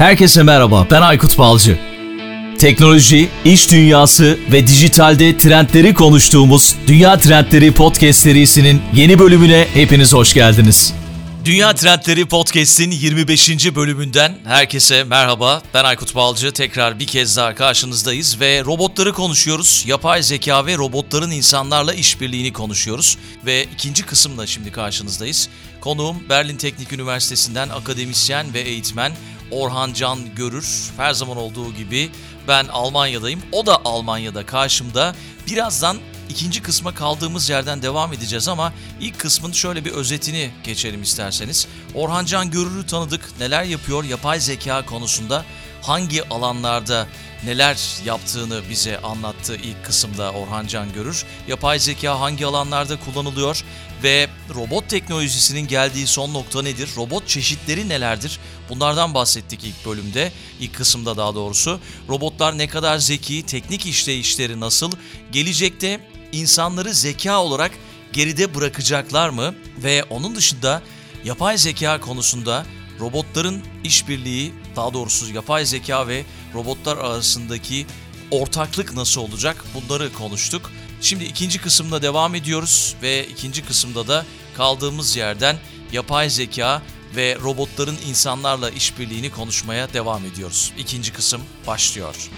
Herkese merhaba, ben Aykut Balcı. Teknoloji, iş dünyası ve dijitalde trendleri konuştuğumuz Dünya Trendleri Podcast serisinin yeni bölümüne hepiniz hoş geldiniz. Dünya Trendleri Podcast'in 25. bölümünden herkese merhaba. Ben Aykut Balcı. Tekrar bir kez daha karşınızdayız ve robotları konuşuyoruz. Yapay zeka ve robotların insanlarla işbirliğini konuşuyoruz. Ve ikinci kısımla şimdi karşınızdayız. Konuğum Berlin Teknik Üniversitesi'nden akademisyen ve eğitmen Orhan Can Görür. Her zaman olduğu gibi ben Almanya'dayım. O da Almanya'da karşımda. Birazdan ikinci kısma kaldığımız yerden devam edeceğiz ama ilk kısmın şöyle bir özetini geçelim isterseniz. Orhan Can Görür'ü tanıdık. Neler yapıyor yapay zeka konusunda? Hangi alanlarda neler yaptığını bize anlattı ilk kısımda Orhan Can Görür. Yapay zeka hangi alanlarda kullanılıyor ve robot teknolojisinin geldiği son nokta nedir? Robot çeşitleri nelerdir? Bunlardan bahsettik ilk bölümde, ilk kısımda daha doğrusu. Robotlar ne kadar zeki, teknik işleyişleri nasıl? Gelecekte insanları zeka olarak geride bırakacaklar mı? Ve onun dışında yapay zeka konusunda robotların işbirliği, daha doğrusu yapay zeka ve robotlar arasındaki ortaklık nasıl olacak? Bunları konuştuk. Şimdi ikinci kısımda devam ediyoruz ve ikinci kısımda da kaldığımız yerden yapay zeka ve robotların insanlarla işbirliğini konuşmaya devam ediyoruz. İkinci kısım başlıyor.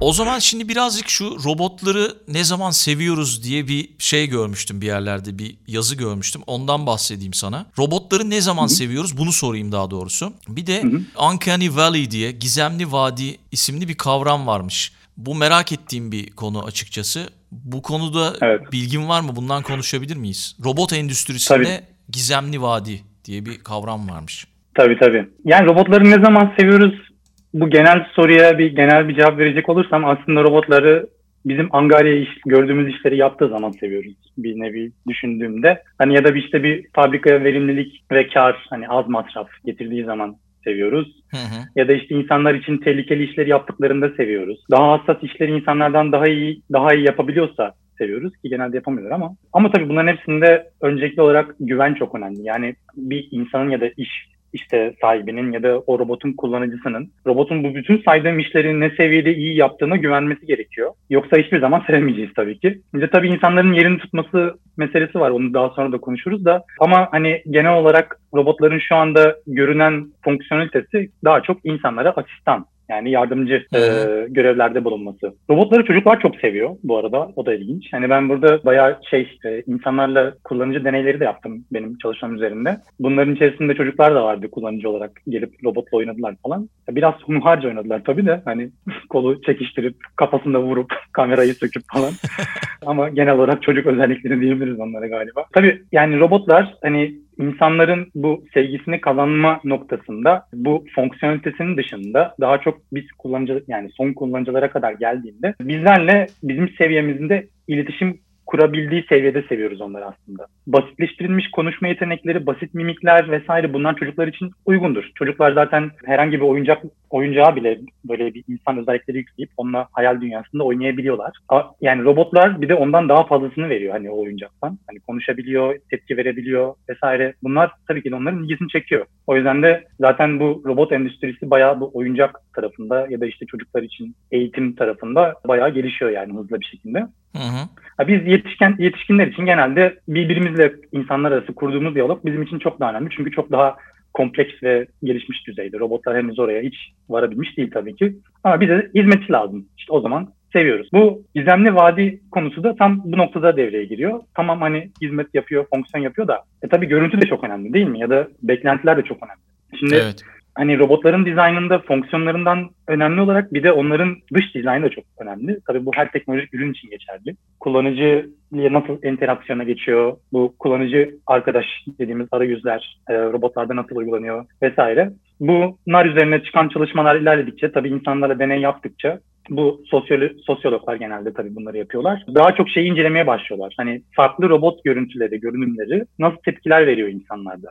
O zaman şimdi birazcık şu robotları ne zaman seviyoruz diye bir şey görmüştüm bir yerlerde bir yazı görmüştüm. Ondan bahsedeyim sana. Robotları ne zaman Hı-hı. seviyoruz bunu sorayım daha doğrusu. Bir de Hı-hı. Uncanny Valley diye Gizemli Vadi isimli bir kavram varmış. Bu merak ettiğim bir konu açıkçası. Bu konuda evet. bilgin var mı? Bundan konuşabilir miyiz? Robot endüstrisinde tabii. Gizemli Vadi diye bir kavram varmış. Tabii tabii. Yani robotları ne zaman seviyoruz bu genel soruya bir genel bir cevap verecek olursam aslında robotları bizim Angarya iş, gördüğümüz işleri yaptığı zaman seviyoruz bir nevi düşündüğümde. Hani ya da bir işte bir fabrikaya verimlilik ve kar hani az masraf getirdiği zaman seviyoruz. Hı hı. Ya da işte insanlar için tehlikeli işleri yaptıklarında seviyoruz. Daha hassas işleri insanlardan daha iyi daha iyi yapabiliyorsa seviyoruz ki genelde yapamıyorlar ama. Ama tabii bunların hepsinde öncelikli olarak güven çok önemli. Yani bir insanın ya da iş işte sahibinin ya da o robotun kullanıcısının robotun bu bütün saydığım işleri ne seviyede iyi yaptığına güvenmesi gerekiyor. Yoksa hiçbir zaman sevemeyeceğiz tabii ki. Bir tabii insanların yerini tutması meselesi var. Onu daha sonra da konuşuruz da. Ama hani genel olarak robotların şu anda görünen fonksiyonelitesi daha çok insanlara asistan yani yardımcı e, görevlerde bulunması. Robotları çocuklar çok seviyor bu arada. O da ilginç. Yani ben burada bayağı şey e, insanlarla kullanıcı deneyleri de yaptım benim çalışmam üzerinde. Bunların içerisinde çocuklar da vardı kullanıcı olarak gelip robotla oynadılar falan. Biraz hunharca oynadılar tabii de hani kolu çekiştirip kafasında vurup kamerayı söküp falan. Ama genel olarak çocuk özellikleri diyebiliriz onlara galiba. Tabii yani robotlar hani insanların bu sevgisini kazanma noktasında bu fonksiyonelitesinin dışında daha çok biz kullanıcı yani son kullanıcılara kadar geldiğinde bizlerle bizim seviyemizde iletişim kurabildiği seviyede seviyoruz onları aslında. Basitleştirilmiş konuşma yetenekleri, basit mimikler vesaire bunlar çocuklar için uygundur. Çocuklar zaten herhangi bir oyuncak oyuncağı bile böyle bir insan özellikleri yükleyip onunla hayal dünyasında oynayabiliyorlar. Yani robotlar bir de ondan daha fazlasını veriyor hani o oyuncaktan. Hani konuşabiliyor, tepki verebiliyor vesaire. Bunlar tabii ki de onların ilgisini çekiyor. O yüzden de zaten bu robot endüstrisi bayağı bu oyuncak tarafında ya da işte çocuklar için eğitim tarafında bayağı gelişiyor yani hızlı bir şekilde. Hı hı. Biz yetişken yetişkinler için genelde birbirimizle insanlar arası kurduğumuz diyalog bizim için çok daha önemli. Çünkü çok daha kompleks ve gelişmiş düzeyde. Robotlar henüz oraya hiç varabilmiş değil tabii ki. Ama bize hizmetçi lazım. İşte o zaman seviyoruz. Bu gizemli vadi konusu da tam bu noktada devreye giriyor. Tamam hani hizmet yapıyor, fonksiyon yapıyor da e tabii görüntü de çok önemli değil mi? Ya da beklentiler de çok önemli. Şimdi evet hani robotların dizaynında fonksiyonlarından önemli olarak bir de onların dış dizaynı da çok önemli. Tabii bu her teknolojik ürün için geçerli. Kullanıcı nasıl interaksiyona geçiyor, bu kullanıcı arkadaş dediğimiz arayüzler e, robotlarda nasıl uygulanıyor vesaire. Bunlar üzerine çıkan çalışmalar ilerledikçe tabii insanlarla deney yaptıkça bu sosyolo sosyologlar genelde tabii bunları yapıyorlar. Daha çok şeyi incelemeye başlıyorlar. Hani farklı robot görüntüleri, görünümleri nasıl tepkiler veriyor insanlarda.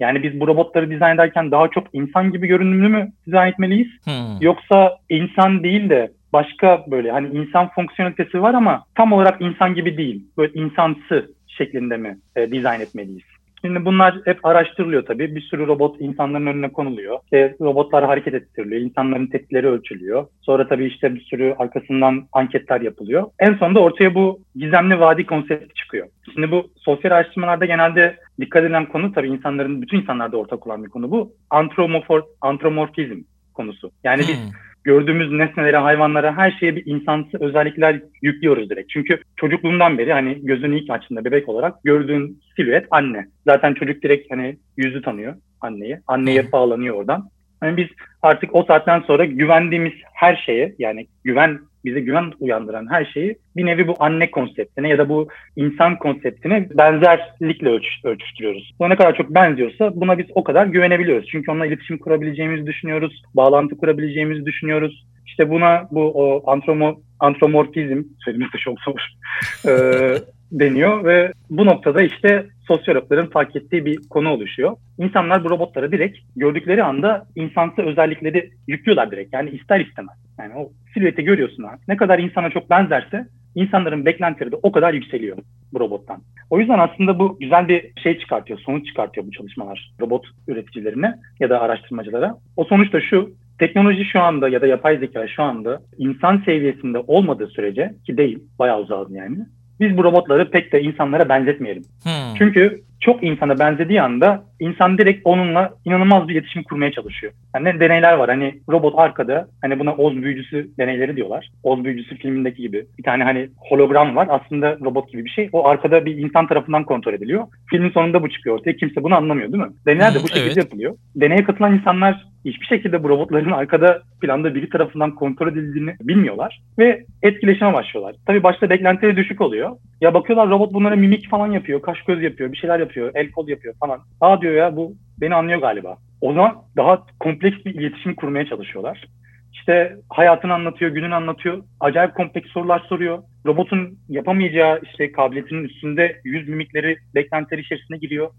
Yani biz bu robotları dizayn ederken daha çok insan gibi görünümlü mü dizayn etmeliyiz? Hmm. Yoksa insan değil de başka böyle hani insan fonksiyonelitesi var ama tam olarak insan gibi değil. Böyle insansı şeklinde mi e, dizayn etmeliyiz? Şimdi bunlar hep araştırılıyor tabii. Bir sürü robot insanların önüne konuluyor. İşte robotlar hareket ettiriliyor. insanların tepkileri ölçülüyor. Sonra tabii işte bir sürü arkasından anketler yapılıyor. En sonunda ortaya bu gizemli vadi konsepti çıkıyor. Şimdi bu sosyal araştırmalarda genelde dikkat edilen konu tabii insanların, bütün insanlarda ortak olan bir konu bu. Antromorfor, antromorfizm konusu. Yani biz hmm gördüğümüz nesnelere, hayvanlara, her şeye bir insansı özellikler yüklüyoruz direkt. Çünkü çocukluğundan beri hani gözünü ilk açtığında bebek olarak gördüğün silüet anne. Zaten çocuk direkt hani yüzü tanıyor anneyi. Anneye bağlanıyor oradan. Yani biz artık o saatten sonra güvendiğimiz her şeye yani güven bize güven uyandıran her şeyi bir nevi bu anne konseptine ya da bu insan konseptine benzerlikle ölç ölçüştürüyoruz. Bu ne kadar çok benziyorsa buna biz o kadar güvenebiliyoruz. Çünkü onunla iletişim kurabileceğimizi düşünüyoruz, bağlantı kurabileceğimizi düşünüyoruz. İşte buna bu o antromo, antromorfizm, söylemesi çok zor, ee, deniyor ve bu noktada işte sosyologların fark ettiği bir konu oluşuyor. İnsanlar bu robotlara direkt gördükleri anda insansı özellikleri yüklüyorlar direkt. Yani ister istemez. Yani o silüeti görüyorsun ha. Ne kadar insana çok benzerse insanların beklentileri de o kadar yükseliyor bu robottan. O yüzden aslında bu güzel bir şey çıkartıyor, sonuç çıkartıyor bu çalışmalar robot üreticilerine ya da araştırmacılara. O sonuç da şu, teknoloji şu anda ya da yapay zeka şu anda insan seviyesinde olmadığı sürece ki değil, bayağı uzağız yani biz bu robotları pek de insanlara benzetmeyelim. Hmm. Çünkü çok insana benzediği anda insan direkt onunla inanılmaz bir iletişim kurmaya çalışıyor. Yani deneyler var hani robot arkada hani buna Oz büyücüsü deneyleri diyorlar. Oz büyücüsü filmindeki gibi bir tane hani hologram var aslında robot gibi bir şey. O arkada bir insan tarafından kontrol ediliyor. Filmin sonunda bu çıkıyor ortaya. Kimse bunu anlamıyor değil mi? Deneyler de bu şekilde evet. yapılıyor. Deneye katılan insanlar hiçbir şekilde bu robotların arkada planda biri tarafından kontrol edildiğini bilmiyorlar ve etkileşime başlıyorlar. Tabii başta beklentileri düşük oluyor. Ya bakıyorlar robot bunlara mimik falan yapıyor, kaş göz yapıyor, bir şeyler yapıyor, el kol yapıyor falan. Aa diyor ya bu beni anlıyor galiba. O zaman daha kompleks bir iletişim kurmaya çalışıyorlar. İşte hayatını anlatıyor, gününü anlatıyor. Acayip kompleks sorular soruyor. Robotun yapamayacağı işte kabiliyetinin üstünde yüz mimikleri beklentileri içerisine giriyor.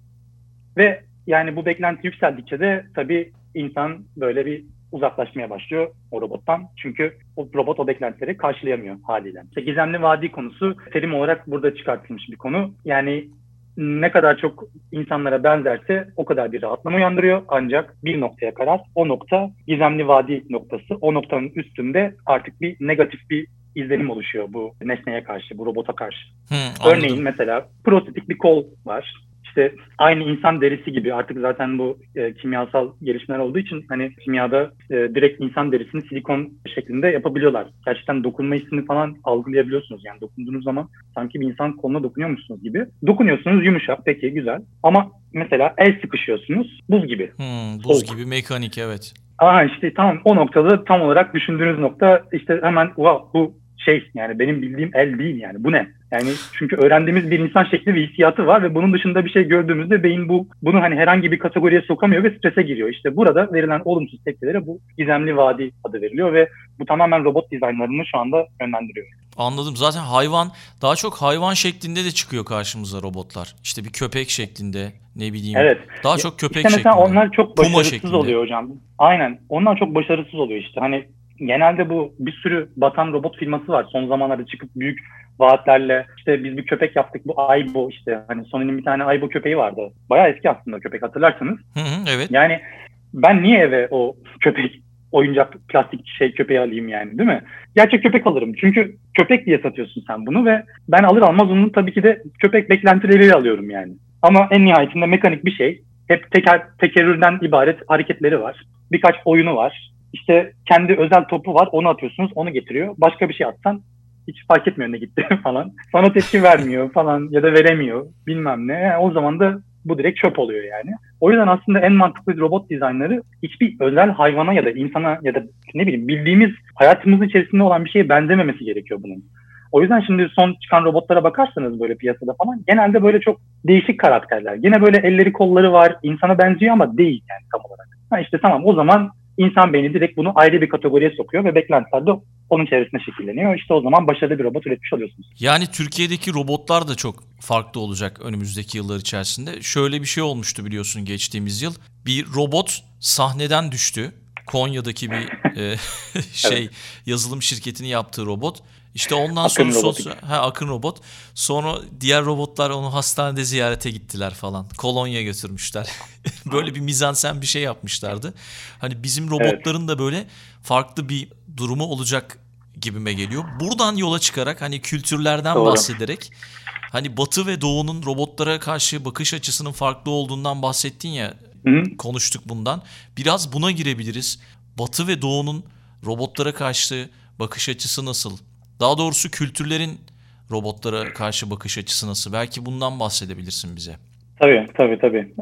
Ve yani bu beklenti yükseldikçe de tabii insan böyle bir uzaklaşmaya başlıyor o robottan. Çünkü o robot o beklentileri karşılayamıyor haliyle. İşte gizemli vadi konusu terim olarak burada çıkartılmış bir konu. Yani ne kadar çok insanlara benzerse o kadar bir rahatlama uyandırıyor. Ancak bir noktaya kadar o nokta gizemli vadi noktası. O noktanın üstünde artık bir negatif bir izlenim oluşuyor bu nesneye karşı, bu robota karşı. Hmm, Örneğin mesela prostetik bir kol var işte aynı insan derisi gibi artık zaten bu e, kimyasal gelişmeler olduğu için hani kimyada e, direkt insan derisini silikon şeklinde yapabiliyorlar. Gerçekten dokunma hissini falan algılayabiliyorsunuz. Yani dokunduğunuz zaman sanki bir insan koluna dokunuyormuşsunuz gibi. Dokunuyorsunuz yumuşak peki güzel. Ama mesela el sıkışıyorsunuz buz gibi. Hmm, buz Soğuk. gibi mekanik evet. Aa işte tamam o noktada tam olarak düşündüğünüz nokta işte hemen wow, bu şey yani benim bildiğim el değil yani bu ne? Yani çünkü öğrendiğimiz bir insan şekli ve hissiyatı var ve bunun dışında bir şey gördüğümüzde beyin bu bunu hani herhangi bir kategoriye sokamıyor ve strese giriyor. İşte burada verilen olumsuz tepkilere bu gizemli vadi adı veriliyor ve bu tamamen robot dizaynlarını şu anda yönlendiriyor. Anladım. Zaten hayvan daha çok hayvan şeklinde de çıkıyor karşımıza robotlar. İşte bir köpek şeklinde ne bileyim. Evet. Daha çok köpek işte mesela şeklinde. onlar çok başarısız oluyor hocam. Aynen. Onlar çok başarısız oluyor işte. Hani genelde bu bir sürü batan robot firması var. Son zamanlarda çıkıp büyük vaatlerle işte biz bir köpek yaptık bu Aybo işte hani Sony'nin bir tane Aybo köpeği vardı. Bayağı eski aslında köpek hatırlarsanız. Hı hı, evet. Yani ben niye eve o köpek oyuncak plastik şey köpeği alayım yani değil mi? Gerçek köpek alırım. Çünkü köpek diye satıyorsun sen bunu ve ben alır almaz onun tabii ki de köpek beklentileriyle alıyorum yani. Ama en nihayetinde mekanik bir şey. Hep teker, tekerrürden ibaret hareketleri var. Birkaç oyunu var. İşte kendi özel topu var onu atıyorsunuz onu getiriyor. Başka bir şey atsan hiç fark etmiyor ne gitti falan. Sana tepki vermiyor falan ya da veremiyor bilmem ne. Yani o zaman da bu direkt çöp oluyor yani. O yüzden aslında en mantıklı robot dizaynları hiçbir özel hayvana ya da insana ya da ne bileyim bildiğimiz hayatımızın içerisinde olan bir şeye benzememesi gerekiyor bunun. O yüzden şimdi son çıkan robotlara bakarsanız böyle piyasada falan genelde böyle çok değişik karakterler. Yine böyle elleri kolları var, insana benziyor ama değil yani tam olarak. Ha işte tamam o zaman insan beyni direkt bunu ayrı bir kategoriye sokuyor ve beklentiler de onun çevresinde şekilleniyor. İşte o zaman başarılı bir robot üretmiş oluyorsunuz. Yani Türkiye'deki robotlar da çok farklı olacak önümüzdeki yıllar içerisinde. Şöyle bir şey olmuştu biliyorsun geçtiğimiz yıl. Bir robot sahneden düştü. Konya'daki bir e, şey evet. yazılım şirketinin yaptığı robot İşte ondan Akın sonra robotik. sosyal, ha, akın robot. Sonra diğer robotlar onu hastanede ziyarete gittiler falan. Kolonya götürmüşler. böyle bir mizansen bir şey yapmışlardı. Hani bizim robotların da böyle farklı bir durumu olacak gibime geliyor. Buradan yola çıkarak hani kültürlerden Doğru. bahsederek hani Batı ve Doğu'nun robotlara karşı bakış açısının farklı olduğundan bahsettin ya hı. konuştuk bundan. Biraz buna girebiliriz. Batı ve Doğu'nun robotlara karşı bakış açısı nasıl? Daha doğrusu kültürlerin robotlara karşı bakış açısı nasıl? Belki bundan bahsedebilirsin bize. Tabii tabii tabii.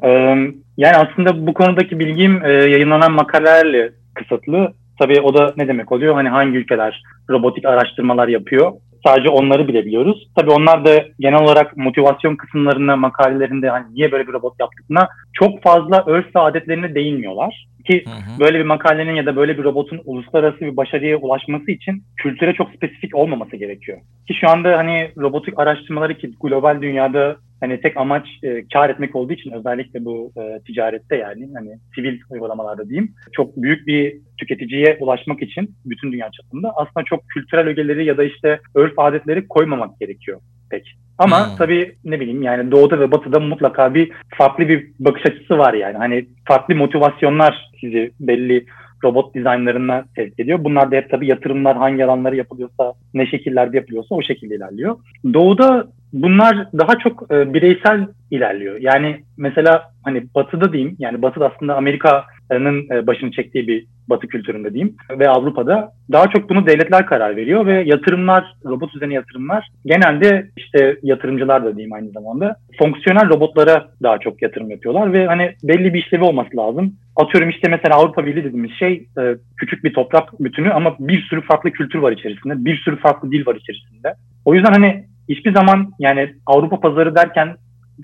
Yani aslında bu konudaki bilgim yayınlanan makalelerle kısıtlı. Tabii o da ne demek oluyor? Hani hangi ülkeler robotik araştırmalar yapıyor? Sadece onları bilebiliyoruz. Tabii onlar da genel olarak motivasyon kısımlarında makalelerinde hani niye böyle bir robot yaptıklarına çok fazla örf ve adetlerine değinmiyorlar. Ki Hı hı. böyle bir makalenin ya da böyle bir robotun uluslararası bir başarıya ulaşması için kültüre çok spesifik olmaması gerekiyor. Ki şu anda hani robotik araştırmaları ki global dünyada hani tek amaç e, kar etmek olduğu için özellikle bu e, ticarette yani hani sivil uygulamalarda diyeyim çok büyük bir tüketiciye ulaşmak için bütün dünya çapında aslında çok kültürel ögeleri ya da işte örf adetleri koymamak gerekiyor pek. Ama Hmm. tabii ne bileyim yani doğuda ve batıda mutlaka bir farklı bir bakış açısı var yani. Hani farklı motivasyonlar sizi belli robot dizaynlarına sevk ediyor. Bunlar da hep tabii yatırımlar hangi alanları yapılıyorsa, ne şekillerde yapılıyorsa o şekilde ilerliyor. Doğuda bunlar daha çok e, bireysel ilerliyor. Yani mesela hani batıda diyeyim yani batıda aslında Amerika'nın e, başını çektiği bir batı kültüründe diyeyim ve Avrupa'da daha çok bunu devletler karar veriyor ve yatırımlar, robot üzerine yatırımlar genelde işte yatırımcılar da diyeyim aynı zamanda fonksiyonel robotlara daha çok yatırım yapıyorlar ve hani belli bir işlevi olması lazım. Atıyorum işte mesela Avrupa Birliği dediğimiz şey e, küçük bir toprak bütünü ama bir sürü farklı kültür var içerisinde, bir sürü farklı dil var içerisinde. O yüzden hani hiçbir zaman yani Avrupa pazarı derken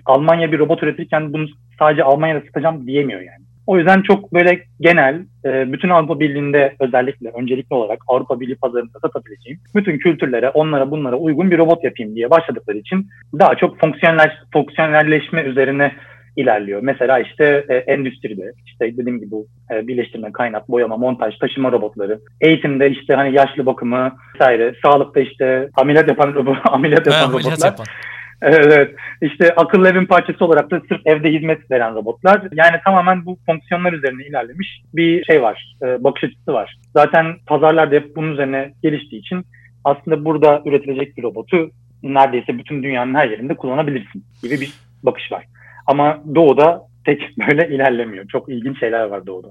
Almanya bir robot üretirken bunu sadece Almanya'da satacağım diyemiyor yani. O yüzden çok böyle genel, e, bütün Avrupa Birliği'nde özellikle öncelikli olarak Avrupa Birliği pazarında satabileceğim bütün kültürlere, onlara bunlara uygun bir robot yapayım diye başladıkları için daha çok fonksiyonel, fonksiyonelleşme üzerine ilerliyor. Mesela işte e, endüstride, işte dediğim gibi bu e, birleştirme, kaynak, boyama, montaj, taşıma robotları, eğitimde işte hani yaşlı bakımı vesaire, sağlıkta işte ameliyat yapan robot, ameliyat yapan ameliyat robotlar. yapan. Evet. İşte akıllı evin parçası olarak da sırf evde hizmet veren robotlar. Yani tamamen bu fonksiyonlar üzerine ilerlemiş bir şey var. e, bakış açısı var. Zaten pazarlar da hep bunun üzerine geliştiği için aslında burada üretilecek bir robotu neredeyse bütün dünyanın her yerinde kullanabilirsin gibi bir bakış var. Ama doğuda tek böyle ilerlemiyor. Çok ilginç şeyler var doğuda.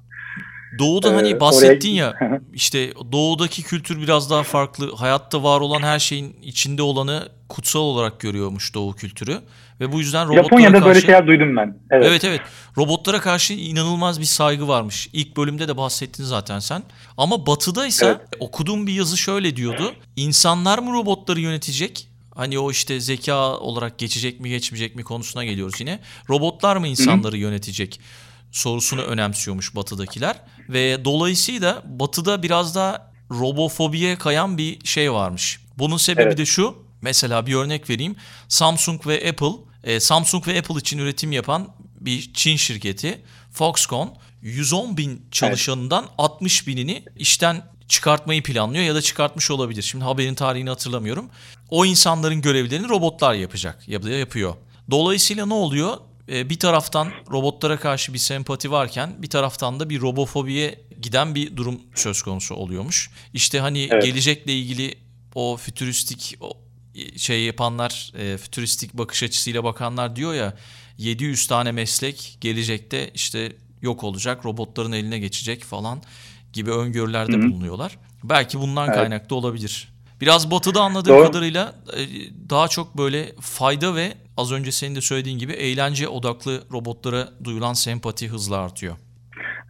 Doğuda Ee, hani bahsettin oraya- ya işte doğudaki kültür biraz daha farklı. Hayatta var olan her şeyin içinde olanı kutsal olarak görüyormuş doğu kültürü. Ve bu yüzden robotlara Japonya'da karşı... böyle şeyler duydum ben. Evet. Evet evet. Robotlara karşı inanılmaz bir saygı varmış. İlk bölümde de bahsettin zaten sen. Ama batıda ise Evet. okuduğum bir yazı şöyle diyordu. İnsanlar mı robotları yönetecek? Hani o işte zeka olarak geçecek mi geçmeyecek mi konusuna geliyoruz yine. Robotlar mı insanları yönetecek sorusunu önemsiyormuş batıdakiler. Ve dolayısıyla batıda biraz daha robofobiye kayan bir şey varmış. Bunun sebebi Evet. de şu. Mesela bir örnek vereyim. Samsung ve Apple, e, Samsung ve Apple için üretim yapan bir Çin şirketi Foxconn 110 bin çalışanından 60 binini işten çıkartmayı planlıyor ya da çıkartmış olabilir. Şimdi haberin tarihini hatırlamıyorum. O insanların görevlerini robotlar yapacak ya da yapıyor. Dolayısıyla ne oluyor? Ee, bir taraftan robotlara karşı bir sempati varken bir taraftan da bir robofobiye giden bir durum söz konusu oluyormuş. İşte hani Evet. gelecekle ilgili o fütüristik o şey yapanlar, e, fütüristik bakış açısıyla bakanlar diyor ya 700 tane meslek gelecekte işte yok olacak, robotların eline geçecek falan gibi öngörülerde Hı hı. bulunuyorlar. Belki bundan Evet. kaynaklı olabilir. Biraz batıda anladığım Doğru. kadarıyla e, daha çok böyle fayda ve az önce senin de söylediğin gibi eğlence odaklı robotlara duyulan sempati hızla artıyor.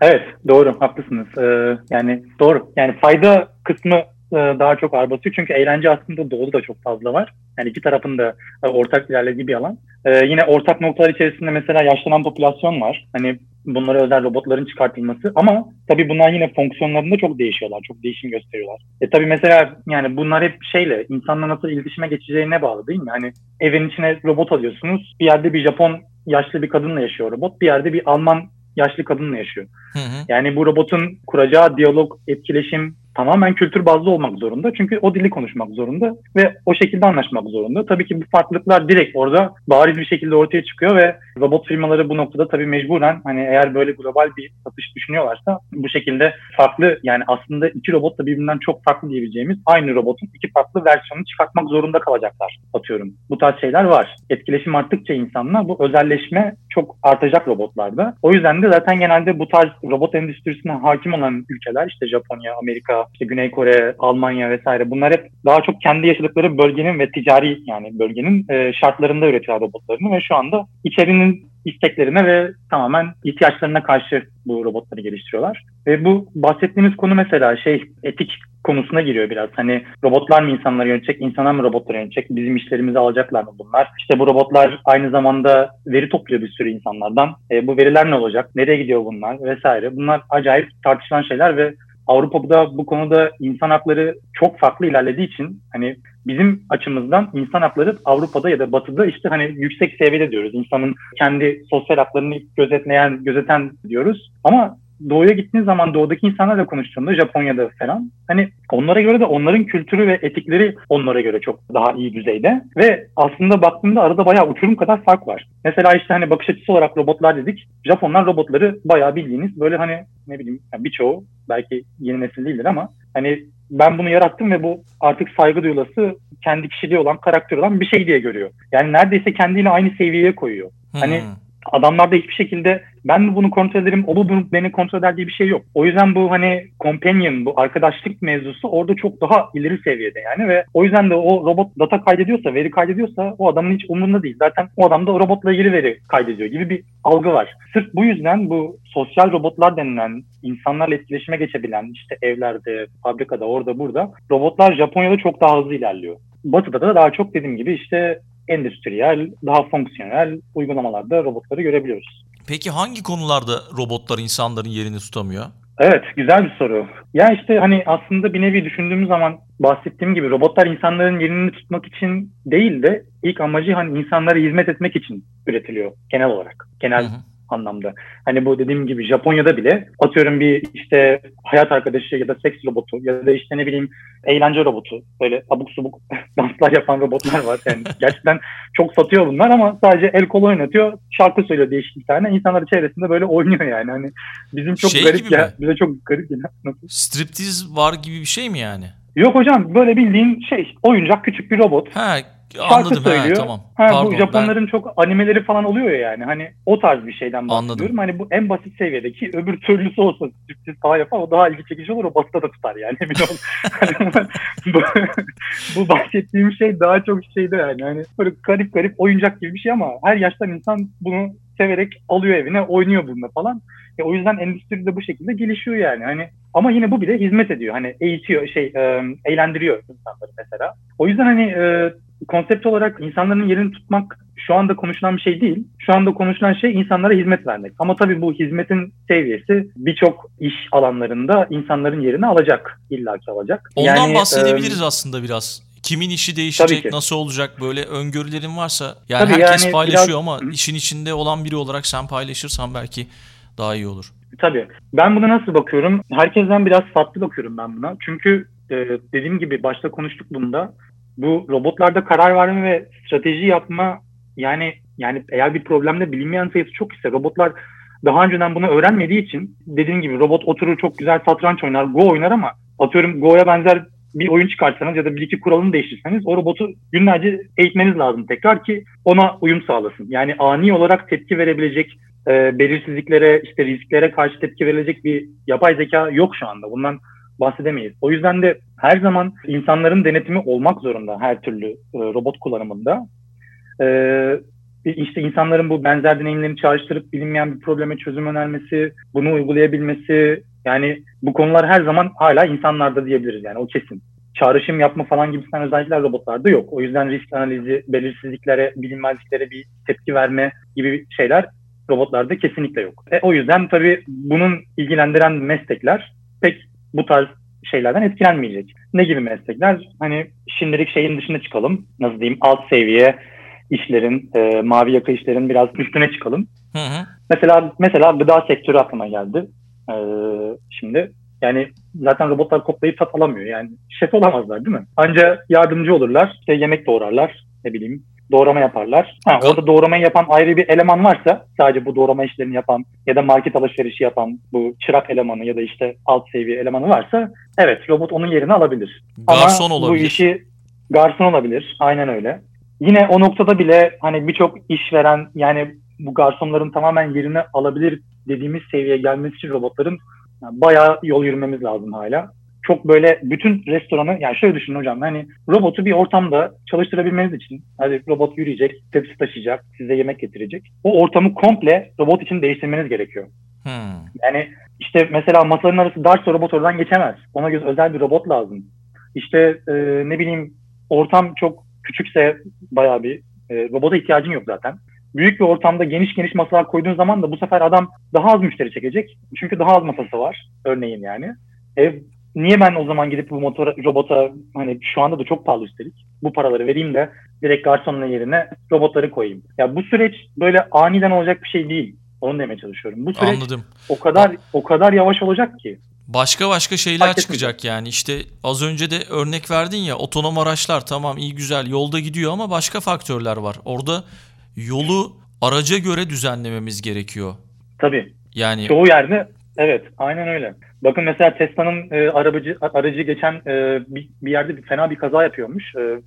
Evet doğru haklısınız. Ee, yani doğru. Yani fayda kısmı e, daha çok ağır basıyor. Çünkü eğlence aslında doğuda da çok fazla var. Yani iki tarafın da e, ortak ilerlediği bir alan. Ee, yine ortak noktalar içerisinde mesela yaşlanan popülasyon var. Hani bunlara özel robotların çıkartılması. Ama tabii bunlar yine fonksiyonlarında çok değişiyorlar. Çok değişim gösteriyorlar. E tabii mesela yani bunlar hep şeyle insanla nasıl iletişime geçeceğine bağlı değil mi? Hani evin içine robot alıyorsunuz. Bir yerde bir Japon yaşlı bir kadınla yaşıyor robot. Bir yerde bir Alman yaşlı kadınla yaşıyor. Hı hı. Yani bu robotun kuracağı diyalog, etkileşim tamamen kültür bazlı olmak zorunda. Çünkü o dili konuşmak zorunda ve o şekilde anlaşmak zorunda. Tabii ki bu farklılıklar direkt orada bariz bir şekilde ortaya çıkıyor ve robot firmaları bu noktada tabii mecburen hani eğer böyle global bir satış düşünüyorlarsa bu şekilde farklı yani aslında iki robot da birbirinden çok farklı diyebileceğimiz aynı robotun iki farklı versiyonunu çıkartmak zorunda kalacaklar atıyorum. Bu tarz şeyler var. Etkileşim arttıkça insanla bu özelleşme çok artacak robotlarda. O yüzden de zaten genelde bu tarz robot endüstrisine hakim olan ülkeler işte Japonya, Amerika, işte Güney Kore, Almanya vesaire bunlar hep daha çok kendi yaşadıkları bölgenin ve ticari yani bölgenin e, şartlarında üretiyorlar robotlarını ve şu anda içerinin isteklerine ve tamamen ihtiyaçlarına karşı bu robotları geliştiriyorlar. Ve bu bahsettiğimiz konu mesela şey etik konusuna giriyor biraz. Hani robotlar mı insanları yönetecek, insanlar mı robotları yönetecek, bizim işlerimizi alacaklar mı bunlar? İşte bu robotlar aynı zamanda veri topluyor bir sürü insanlardan. E, bu veriler ne olacak, nereye gidiyor bunlar vesaire. Bunlar acayip tartışılan şeyler ve Avrupa'da bu konuda insan hakları çok farklı ilerlediği için hani bizim açımızdan insan hakları Avrupa'da ya da Batı'da işte hani yüksek seviyede diyoruz. İnsanın kendi sosyal haklarını gözetleyen, gözeten diyoruz. Ama doğuya gittiğin zaman doğudaki insanlarla konuştuğunda Japonya'da falan hani onlara göre de onların kültürü ve etikleri onlara göre çok daha iyi düzeyde ve aslında baktığımda arada bayağı uçurum kadar fark var. Mesela işte hani bakış açısı olarak robotlar dedik. Japonlar robotları bayağı bildiğiniz böyle hani ne bileyim yani birçoğu belki yeni nesil değildir ama hani ben bunu yarattım ve bu artık saygı duyulası kendi kişiliği olan karakter olan bir şey diye görüyor. Yani neredeyse kendiyle aynı seviyeye koyuyor. Hani hmm. Adamlarda hiçbir şekilde ben mi bunu kontrol ederim, o bu beni kontrol eder diye bir şey yok. O yüzden bu hani companion, bu arkadaşlık mevzusu orada çok daha ileri seviyede yani ve o yüzden de o robot data kaydediyorsa, veri kaydediyorsa o adamın hiç umurunda değil. Zaten o adam da o robotla ilgili veri kaydediyor gibi bir algı var. Sırf bu yüzden bu sosyal robotlar denilen insanlarla etkileşime geçebilen işte evlerde, fabrikada, orada burada robotlar Japonya'da çok daha hızlı ilerliyor. Batı'da da daha çok dediğim gibi işte endüstriyel, daha fonksiyonel uygulamalarda robotları görebiliyoruz. Peki hangi konularda robotlar insanların yerini tutamıyor? Evet, güzel bir soru. Ya işte hani aslında bir nevi düşündüğümüz zaman bahsettiğim gibi robotlar insanların yerini tutmak için değil de ilk amacı hani insanlara hizmet etmek için üretiliyor genel olarak. Genel hı hı anlamda. Hani bu dediğim gibi Japonya'da bile atıyorum bir işte hayat arkadaşı ya da seks robotu ya da işte ne bileyim eğlence robotu böyle abuk subuk danslar yapan robotlar var. Yani gerçekten çok satıyor bunlar ama sadece el kol oynatıyor, şarkı söylüyor değişik bir tane. İnsanlar çevresinde böyle oynuyor yani. Hani bizim çok şey garip ya. Mi? Bize çok garip ya. Nasıl? Striptiz var gibi bir şey mi yani? Yok hocam böyle bildiğin şey oyuncak küçük bir robot. Ha şarkı Anladım, söylüyor. He, tamam. Ha, Pardon, bu Japonların ben... çok animeleri falan oluyor ya yani. Hani o tarz bir şeyden bahsediyorum. Anladım. Hani bu en basit seviyedeki öbür türlüsü olsa sürpriz daha yapar o daha ilgi çekici olur o basıda da tutar yani emin ol. bu, bu bahsettiğim şey daha çok şeyde yani. Hani böyle garip garip oyuncak gibi bir şey ama her yaştan insan bunu severek alıyor evine oynuyor bununla falan. E, o yüzden endüstri de bu şekilde gelişiyor yani. Hani ama yine bu bile hizmet ediyor. Hani eğitiyor, şey e, eğlendiriyor insanları mesela. O yüzden hani e, konsept olarak insanların yerini tutmak şu anda konuşulan bir şey değil. Şu anda konuşulan şey insanlara hizmet vermek. Ama tabii bu hizmetin seviyesi birçok iş alanlarında insanların yerini alacak. illaki alacak. Ondan yani, bahsedebiliriz e, aslında biraz. Kimin işi değişecek, nasıl olacak böyle öngörülerin varsa. Yani tabii herkes yani paylaşıyor biraz... ama işin içinde olan biri olarak sen paylaşırsan belki daha iyi olur. Tabii. Ben buna nasıl bakıyorum? Herkesten biraz farklı bakıyorum ben buna. Çünkü e, dediğim gibi başta konuştuk bunda bu robotlarda karar verme ve strateji yapma yani yani eğer bir problemde bilinmeyen sayısı çok ise robotlar daha önceden bunu öğrenmediği için dediğim gibi robot oturur çok güzel satranç oynar, Go oynar ama atıyorum Go'ya benzer bir oyun çıkarsanız ya da bir iki kuralını değiştirseniz o robotu günlerce eğitmeniz lazım tekrar ki ona uyum sağlasın. Yani ani olarak tepki verebilecek e, belirsizliklere, işte risklere karşı tepki verilecek bir yapay zeka yok şu anda. Bundan bahsedemeyiz. O yüzden de her zaman insanların denetimi olmak zorunda her türlü e, robot kullanımında. E, işte insanların bu benzer deneyimlerini çağrıştırıp bilinmeyen bir probleme çözüm önermesi, bunu uygulayabilmesi yani bu konular her zaman hala insanlarda diyebiliriz yani o kesin. Çağrışım yapma falan gibisinden özellikler robotlarda yok. O yüzden risk analizi, belirsizliklere, bilinmezliklere bir tepki verme gibi şeyler robotlarda kesinlikle yok. E, o yüzden tabii bunun ilgilendiren meslekler pek bu tarz şeylerden etkilenmeyecek. Ne gibi meslekler? Hani şimdilik şeyin dışına çıkalım. Nasıl diyeyim? Alt seviye işlerin, e, mavi yaka işlerin biraz üstüne çıkalım. Hı hı. Mesela mesela gıda sektörü aklıma geldi. E, şimdi yani zaten robotlar koklayıp tat alamıyor. Yani şef olamazlar değil mi? Anca yardımcı olurlar. İşte yemek doğrarlar. Ne bileyim doğrama yaparlar. Ha, orada doğramayı yapan ayrı bir eleman varsa sadece bu doğrama işlerini yapan ya da market alışverişi yapan bu çırak elemanı ya da işte alt seviye elemanı varsa evet robot onun yerini alabilir. Garson Ama olabilir. bu işi garson olabilir. Aynen öyle. Yine o noktada bile hani birçok işveren yani bu garsonların tamamen yerini alabilir dediğimiz seviyeye gelmesi için robotların yani bayağı yol yürümemiz lazım hala. Çok böyle bütün restoranı yani şöyle düşünün hocam hani robotu bir ortamda çalıştırabilmeniz için hadi robot yürüyecek, tepsi taşıyacak, size yemek getirecek. O ortamı komple robot için değiştirmeniz gerekiyor. Hmm. Yani işte mesela masaların arası darsa robot oradan geçemez. Ona göre özel bir robot lazım. İşte e, ne bileyim ortam çok küçükse bayağı bir e, robota ihtiyacın yok zaten. Büyük bir ortamda geniş geniş masalar koyduğun zaman da bu sefer adam daha az müşteri çekecek. Çünkü daha az masası var örneğin yani. E, niye ben o zaman gidip bu motora, robota hani şu anda da çok pahalı üstelik bu paraları vereyim de direkt garsonun yerine robotları koyayım. Ya bu süreç böyle aniden olacak bir şey değil. Onu demeye çalışıyorum. Bu süreç Anladım. o kadar o kadar yavaş olacak ki. Başka başka şeyler Fark çıkacak yani işte az önce de örnek verdin ya otonom araçlar tamam iyi güzel yolda gidiyor ama başka faktörler var. Orada yolu araca göre düzenlememiz gerekiyor. Tabii. Yani Çoğu yerde evet aynen öyle. Bakın mesela Tesla'nın e, arabacı aracı geçen e, bir, bir yerde bir, fena bir kaza yapıyormuş. E,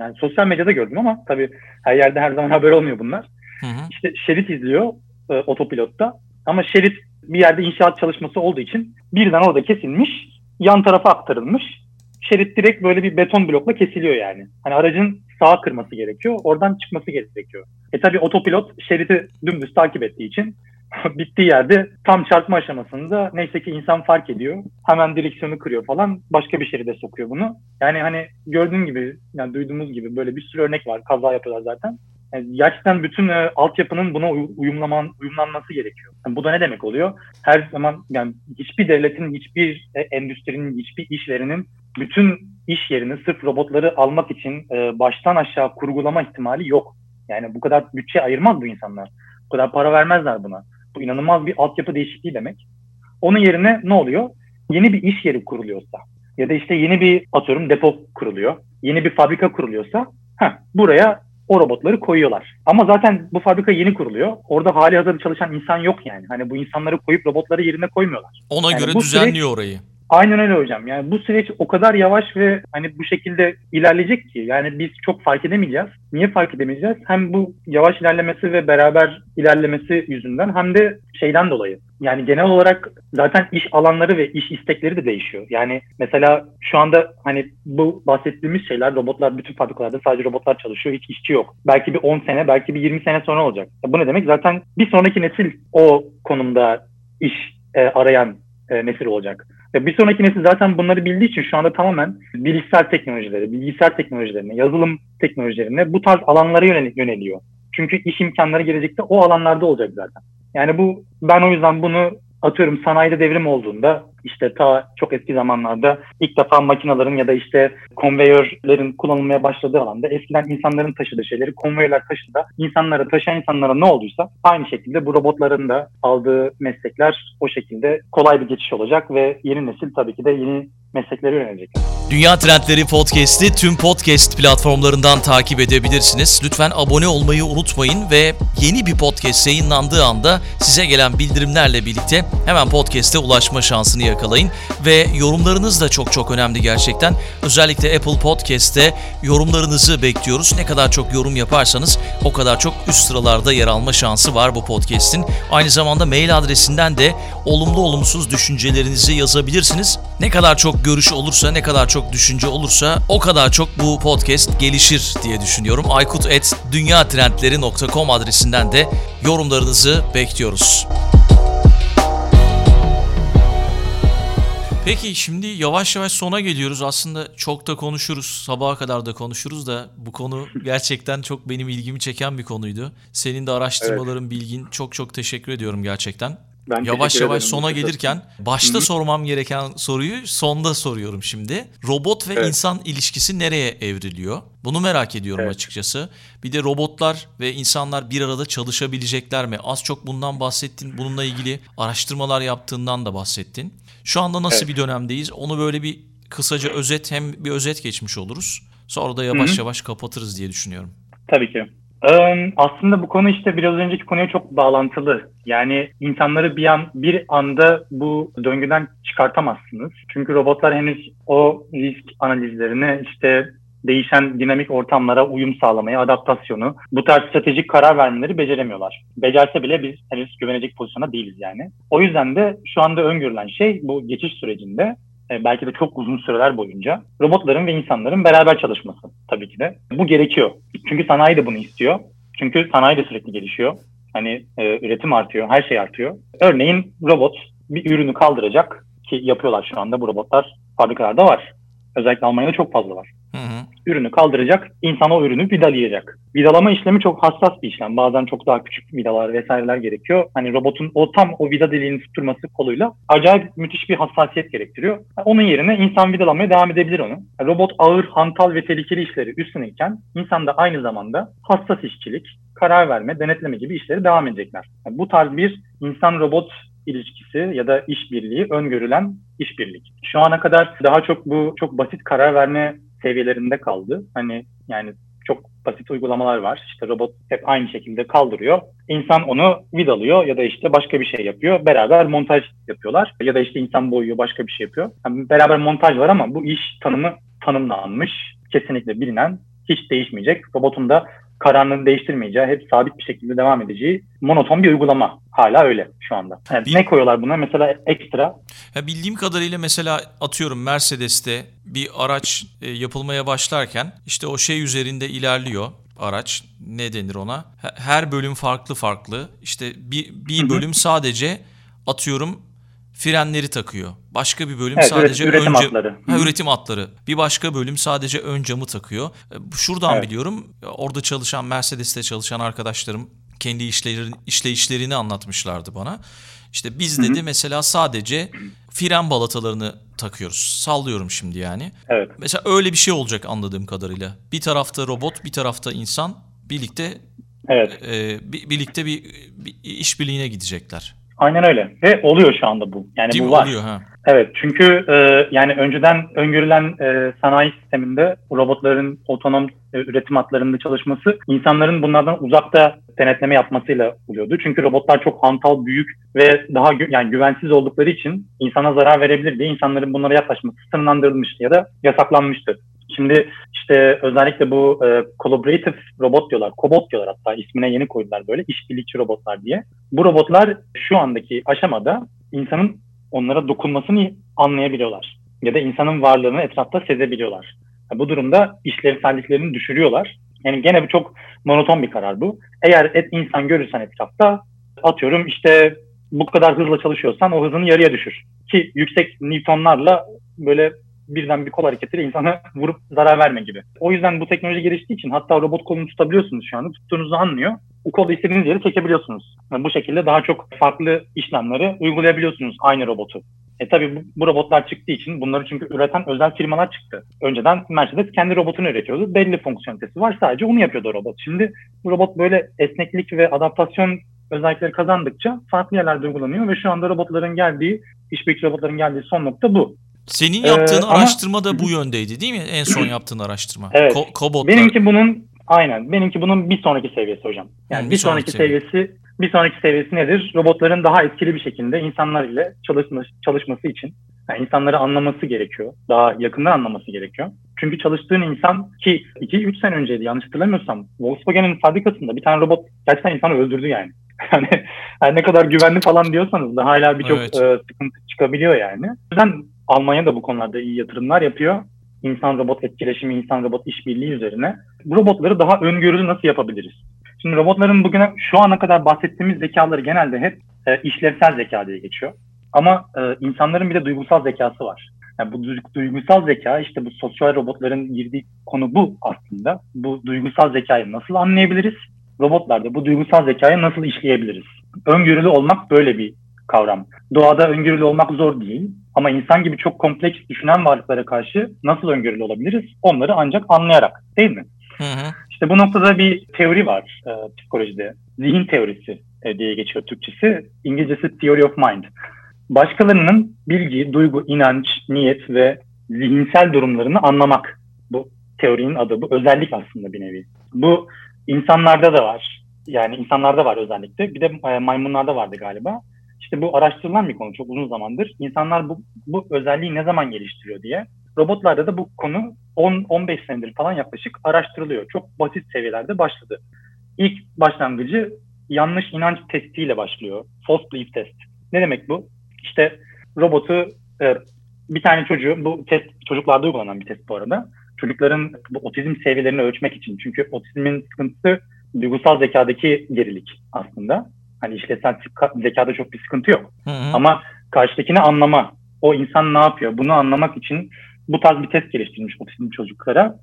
yani sosyal medyada gördüm ama tabii her yerde her zaman haber olmuyor bunlar. hı hı. İşte şerit izliyor e, otopilotta ama şerit bir yerde inşaat çalışması olduğu için birden orada kesilmiş, yan tarafa aktarılmış. Şerit direkt böyle bir beton blokla kesiliyor yani. Hani aracın sağa kırması gerekiyor, oradan çıkması gerekiyor. E tabii otopilot şeridi dümdüz takip ettiği için bittiği yerde tam çarpma aşamasında neyse ki insan fark ediyor. Hemen direksiyonu kırıyor falan. Başka bir şeride sokuyor bunu. Yani hani gördüğüm gibi yani duyduğumuz gibi böyle bir sürü örnek var. Kaza yapıyorlar zaten. Yani gerçekten bütün e, altyapının buna uy- uyumlaman, uyumlanması gerekiyor. Yani bu da ne demek oluyor? Her zaman yani hiçbir devletin, hiçbir e, endüstrinin, hiçbir işverinin bütün iş yerini sırf robotları almak için e, baştan aşağı kurgulama ihtimali yok. Yani bu kadar bütçe ayırmaz bu insanlar. Bu kadar para vermezler buna. Bu inanılmaz bir altyapı değişikliği demek. Onun yerine ne oluyor? Yeni bir iş yeri kuruluyorsa ya da işte yeni bir atıyorum depo kuruluyor. Yeni bir fabrika kuruluyorsa heh, buraya o robotları koyuyorlar. Ama zaten bu fabrika yeni kuruluyor. Orada hali hazırda çalışan insan yok yani. Hani bu insanları koyup robotları yerine koymuyorlar. ona Yani göre düzenliyor orayı. Aynen öyle hocam. Yani bu süreç o kadar yavaş ve hani bu şekilde ilerleyecek ki yani biz çok fark edemeyeceğiz. Niye fark edemeyeceğiz? Hem bu yavaş ilerlemesi ve beraber ilerlemesi yüzünden hem de şeyden dolayı. Yani genel olarak zaten iş alanları ve iş istekleri de değişiyor. Yani mesela şu anda hani bu bahsettiğimiz şeyler robotlar bütün fabrikalarda sadece robotlar çalışıyor. Hiç işçi yok. Belki bir 10 sene belki bir 20 sene sonra olacak. Bu ne demek? Zaten bir sonraki nesil o konumda iş e, arayan e, nesil olacak. Ve bir sonraki nesil zaten bunları bildiği için şu anda tamamen bilgisayar teknolojileri, bilgisayar teknolojilerine, yazılım teknolojilerine bu tarz alanlara yönel- yöneliyor. Çünkü iş imkanları gelecekte o alanlarda olacak zaten. Yani bu ben o yüzden bunu atıyorum sanayide devrim olduğunda işte ta çok eski zamanlarda ilk defa makinelerin ya da işte konveyörlerin kullanılmaya başladığı alanda eskiden insanların taşıdığı şeyleri konveyörler taşıda insanlara taşıyan insanlara ne olduysa aynı şekilde bu robotların da aldığı meslekler o şekilde kolay bir geçiş olacak ve yeni nesil tabii ki de yeni mesleklere yönelecek. Dünya Trendleri Podcast'i tüm podcast platformlarından takip edebilirsiniz. Lütfen abone olmayı unutmayın ve yeni bir podcast yayınlandığı anda size gelen bildirimlerle birlikte hemen podcast'e ulaşma şansını yakalayın. Ve yorumlarınız da çok çok önemli gerçekten. Özellikle Apple Podcast'te yorumlarınızı bekliyoruz. Ne kadar çok yorum yaparsanız o kadar çok üst sıralarda yer alma şansı var bu podcast'in. Aynı zamanda mail adresinden de olumlu olumsuz düşüncelerinizi yazabilirsiniz. Ne kadar çok görüş olursa, ne kadar çok düşünce olursa o kadar çok bu podcast gelişir diye düşünüyorum. aykut.dünyatrendleri.com adresinden de yorumlarınızı bekliyoruz. Peki şimdi yavaş yavaş sona geliyoruz. Aslında çok da konuşuruz. Sabaha kadar da konuşuruz da bu konu gerçekten çok benim ilgimi çeken bir konuydu. Senin de araştırmaların, bilgin çok çok teşekkür ediyorum gerçekten. Ben Yavaş yavaş ederim. sona gelirken başta Hı hı. sormam gereken soruyu sonda soruyorum şimdi. Robot ve Evet. insan ilişkisi nereye evriliyor? Bunu merak ediyorum Evet. açıkçası. Bir de robotlar ve insanlar bir arada çalışabilecekler mi? Az çok bundan bahsettin. Bununla ilgili araştırmalar yaptığından da bahsettin. Şu anda nasıl Evet. bir dönemdeyiz? Onu böyle bir kısaca özet hem bir özet geçmiş oluruz. Sonra da yavaş Hı hı. yavaş kapatırız diye düşünüyorum. Tabii ki. Aslında bu konu işte biraz önceki konuya çok bağlantılı. Yani insanları bir an bir anda bu döngüden çıkartamazsınız. Çünkü robotlar henüz o risk analizlerini işte değişen dinamik ortamlara uyum sağlamayı, adaptasyonu, bu tarz stratejik karar vermeleri beceremiyorlar. Becerse bile biz henüz güvenecek pozisyona değiliz yani. O yüzden de şu anda öngörülen şey bu geçiş sürecinde e, belki de çok uzun süreler boyunca robotların ve insanların beraber çalışması tabii ki de. Bu gerekiyor. Çünkü sanayi de bunu istiyor. Çünkü sanayi de sürekli gelişiyor. Hani e, üretim artıyor, her şey artıyor. Örneğin robot bir ürünü kaldıracak ki yapıyorlar şu anda bu robotlar fabrikalarda var. Özellikle Almanya'da çok fazla var. Ürünü kaldıracak, insan o ürünü vidalayacak. Vidalama işlemi çok hassas bir işlem. Bazen çok daha küçük vidalar vesaireler gerekiyor. Hani robotun o tam o vida deliğini tutturması koluyla acayip müthiş bir hassasiyet gerektiriyor. Onun yerine insan vidalamaya devam edebilir onu. Robot ağır, hantal ve tehlikeli işleri üstlenirken insan da aynı zamanda hassas işçilik, karar verme, denetleme gibi işleri devam edecekler. Yani bu tarz bir insan-robot ilişkisi ya da işbirliği öngörülen işbirlik. Şu ana kadar daha çok bu çok basit karar verme seviyelerinde kaldı. Hani yani çok basit uygulamalar var. İşte robot hep aynı şekilde kaldırıyor. İnsan onu vidalıyor ya da işte başka bir şey yapıyor. Beraber montaj yapıyorlar. Ya da işte insan boyuyor başka bir şey yapıyor. Yani beraber montaj var ama bu iş tanımı tanımlanmış. Kesinlikle bilinen, hiç değişmeyecek. Robotun da kararını değiştirmeyeceği, hep sabit bir şekilde devam edeceği monoton bir uygulama. Hala öyle şu anda. Yani ne koyuyorlar buna? Mesela ekstra Ya bildiğim kadarıyla mesela atıyorum Mercedes'te bir araç e, yapılmaya başlarken işte o şey üzerinde ilerliyor araç. Ne denir ona? He- Her bölüm farklı farklı. İşte bir, bir bölüm sadece atıyorum frenleri takıyor. Başka bir bölüm Evet, sadece üret- üretim ön hatları. Ha, üretim hatları. Bir başka bölüm sadece ön camı takıyor. E, Şuradan Evet. biliyorum. Orada çalışan Mercedes'te çalışan arkadaşlarım kendi işlerini, işleyişlerini anlatmışlardı bana. İşte biz dedi mesela sadece fren balatalarını takıyoruz. Sallıyorum şimdi yani. evet. Mesela öyle bir şey olacak anladığım kadarıyla. Bir tarafta robot, bir tarafta insan birlikte Evet. e, bi- birlikte bir, bir işbirliğine gidecekler. Aynen öyle. Ve oluyor şu anda bu. Yani Değil bu mi? var. Oluyor ha. Evet çünkü e, yani önceden öngörülen e, sanayi sisteminde robotların otonom e, üretim hatlarında çalışması insanların bunlardan uzakta denetleme yapmasıyla oluyordu. Çünkü robotlar çok hantal, büyük ve daha gü- yani güvensiz oldukları için insana zarar verebilir diye insanların bunlara yaklaşması sınırlandırılmıştı ya da yasaklanmıştı. Şimdi işte özellikle bu e, collaborative robot diyorlar, cobot diyorlar hatta ismine yeni koydular böyle işbirlikçi robotlar diye. Bu robotlar şu andaki aşamada insanın onlara dokunmasını anlayabiliyorlar. Ya da insanın varlığını etrafta sezebiliyorlar. Ya Bu durumda işlevselliklerini düşürüyorlar. Yani gene bir çok monoton bir karar bu. Eğer et insan görürsen etrafta atıyorum işte bu kadar hızla çalışıyorsan o hızını yarıya düşür. Ki yüksek newtonlarla böyle birden bir kol hareketiyle insana vurup zarar verme gibi. O yüzden bu teknoloji geliştiği için hatta robot kolunu tutabiliyorsunuz şu anda. Tuttuğunuzu anlıyor. O kolu istediğiniz yere çekebiliyorsunuz. Yani bu şekilde daha çok farklı işlemleri uygulayabiliyorsunuz aynı robotu. E tabii bu, bu robotlar çıktığı için bunları çünkü üreten özel firmalar çıktı. Önceden Mercedes kendi robotunu üretiyordu. Belli fonksiyonitesi var. Sadece onu yapıyordu robot. Şimdi bu robot böyle esneklik ve adaptasyon özellikleri kazandıkça farklı yerlerde uygulanıyor ve şu anda robotların geldiği, işbirlikçi robotların geldiği son nokta bu. Senin Ee, yaptığın ama- araştırma da bu yöndeydi değil mi? En son yaptığın araştırma. Evet. Ko- Kobotlar. Benimki bunun aynen benimki bunun bir sonraki seviyesi hocam. Yani Hı, bir, bir sonraki, sonraki seviye. seviyesi bir sonraki seviyesi nedir? Robotların daha etkili bir şekilde insanlar ile çalışma, çalışması için yani insanları anlaması gerekiyor. Daha yakından anlaması gerekiyor. Çünkü çalıştığın insan ki 2-3 sene önceydi yanlış hatırlamıyorsam Volkswagen'in fabrikasında bir tane robot gerçekten insanı öldürdü yani. Yani her ne kadar güvenli falan diyorsanız da hala birçok Evet. e, sıkıntı çıkabiliyor yani. O yüzden Almanya da bu konularda iyi yatırımlar yapıyor. İnsan robot etkileşimi, insan robot işbirliği üzerine. Bu robotları daha öngörülü nasıl yapabiliriz? Şimdi robotların bugüne şu ana kadar bahsettiğimiz zekaları genelde hep e, işlevsel zeka diye geçiyor. Ama e, insanların bir de duygusal zekası var. Yani bu du- duygusal zeka işte bu sosyal robotların girdiği konu bu aslında. Bu duygusal zekayı nasıl anlayabiliriz? Robotlarda bu duygusal zekayı nasıl işleyebiliriz? Öngörülü olmak böyle bir kavram. Doğada öngörülü olmak zor değil ama insan gibi çok kompleks düşünen varlıklara karşı nasıl öngörülü olabiliriz? Onları ancak anlayarak değil mi? Hı hı. İşte bu noktada bir teori var e, psikolojide. Zihin teorisi e, diye geçiyor Türkçesi. İngilizcesi Theory of Mind. Başkalarının bilgi, duygu, inanç, niyet ve zihinsel durumlarını anlamak. Bu teorinin adı. Bu özellik aslında bir nevi. Bu insanlarda da var. Yani insanlarda var özellikle. Bir de e, maymunlarda vardı galiba. İşte bu araştırılan bir konu çok uzun zamandır. İnsanlar bu, bu özelliği ne zaman geliştiriyor diye. Robotlarda da bu konu 10-15 senedir falan yaklaşık araştırılıyor. Çok basit seviyelerde başladı. İlk başlangıcı yanlış inanç testiyle başlıyor. False belief test. Ne demek bu? İşte robotu e, bir tane çocuğu, bu test çocuklarda uygulanan bir test bu arada. Çocukların bu otizm seviyelerini ölçmek için. Çünkü otizmin sıkıntısı duygusal zekadaki gerilik aslında. Hani işlevsel zekada çok bir sıkıntı yok. Hı hı. Ama karşıdakini anlama, o insan ne yapıyor bunu anlamak için bu tarz bir test geliştirilmiş otizmli çocuklara.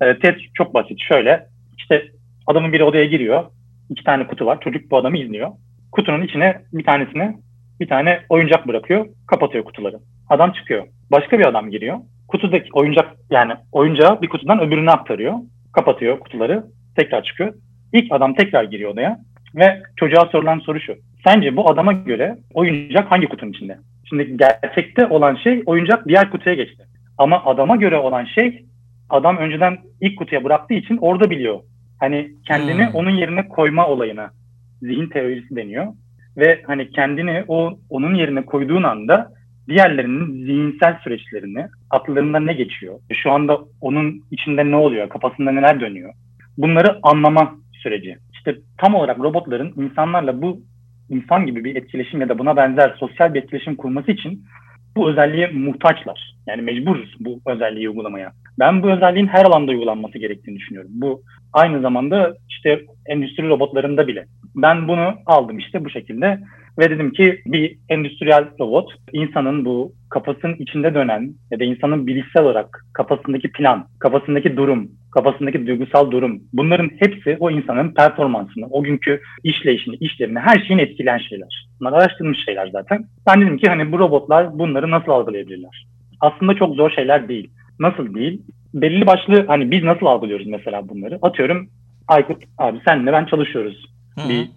E, test çok basit. Şöyle işte adamın biri odaya giriyor. iki tane kutu var. Çocuk bu adamı izliyor. Kutunun içine bir tanesine bir tane oyuncak bırakıyor. Kapatıyor kutuları. Adam çıkıyor. Başka bir adam giriyor. Kutudaki oyuncak yani oyuncağı bir kutudan öbürüne aktarıyor. Kapatıyor kutuları. Tekrar çıkıyor. İlk adam tekrar giriyor odaya ve çocuğa sorulan soru şu. Sence bu adama göre oyuncak hangi kutunun içinde? Şimdi gerçekte olan şey oyuncak diğer kutuya geçti. Ama adama göre olan şey adam önceden ilk kutuya bıraktığı için orada biliyor. Hani kendini hmm. onun yerine koyma olayına zihin teorisi deniyor. Ve hani kendini o onun yerine koyduğun anda diğerlerinin zihinsel süreçlerini, akıllarında ne geçiyor, şu anda onun içinde ne oluyor, kafasında neler dönüyor. Bunları anlama süreci. İşte tam olarak robotların insanlarla bu insan gibi bir etkileşim ya da buna benzer sosyal bir etkileşim kurması için bu özelliğe muhtaçlar. Yani mecburuz bu özelliği uygulamaya. Ben bu özelliğin her alanda uygulanması gerektiğini düşünüyorum. Bu aynı zamanda işte endüstri robotlarında bile. Ben bunu aldım işte bu şekilde ve dedim ki bir endüstriyel robot insanın bu kafasının içinde dönen ya da insanın bilişsel olarak kafasındaki plan, kafasındaki durum, kafasındaki duygusal durum bunların hepsi o insanın performansını, o günkü işleyişini, işlerini, her şeyin etkileyen şeyler. Bunlar araştırılmış şeyler zaten. Ben dedim ki hani bu robotlar bunları nasıl algılayabilirler? Aslında çok zor şeyler değil. Nasıl değil? Belli başlı hani biz nasıl algılıyoruz mesela bunları? Atıyorum Aykut abi senle ben çalışıyoruz. Hı. Bir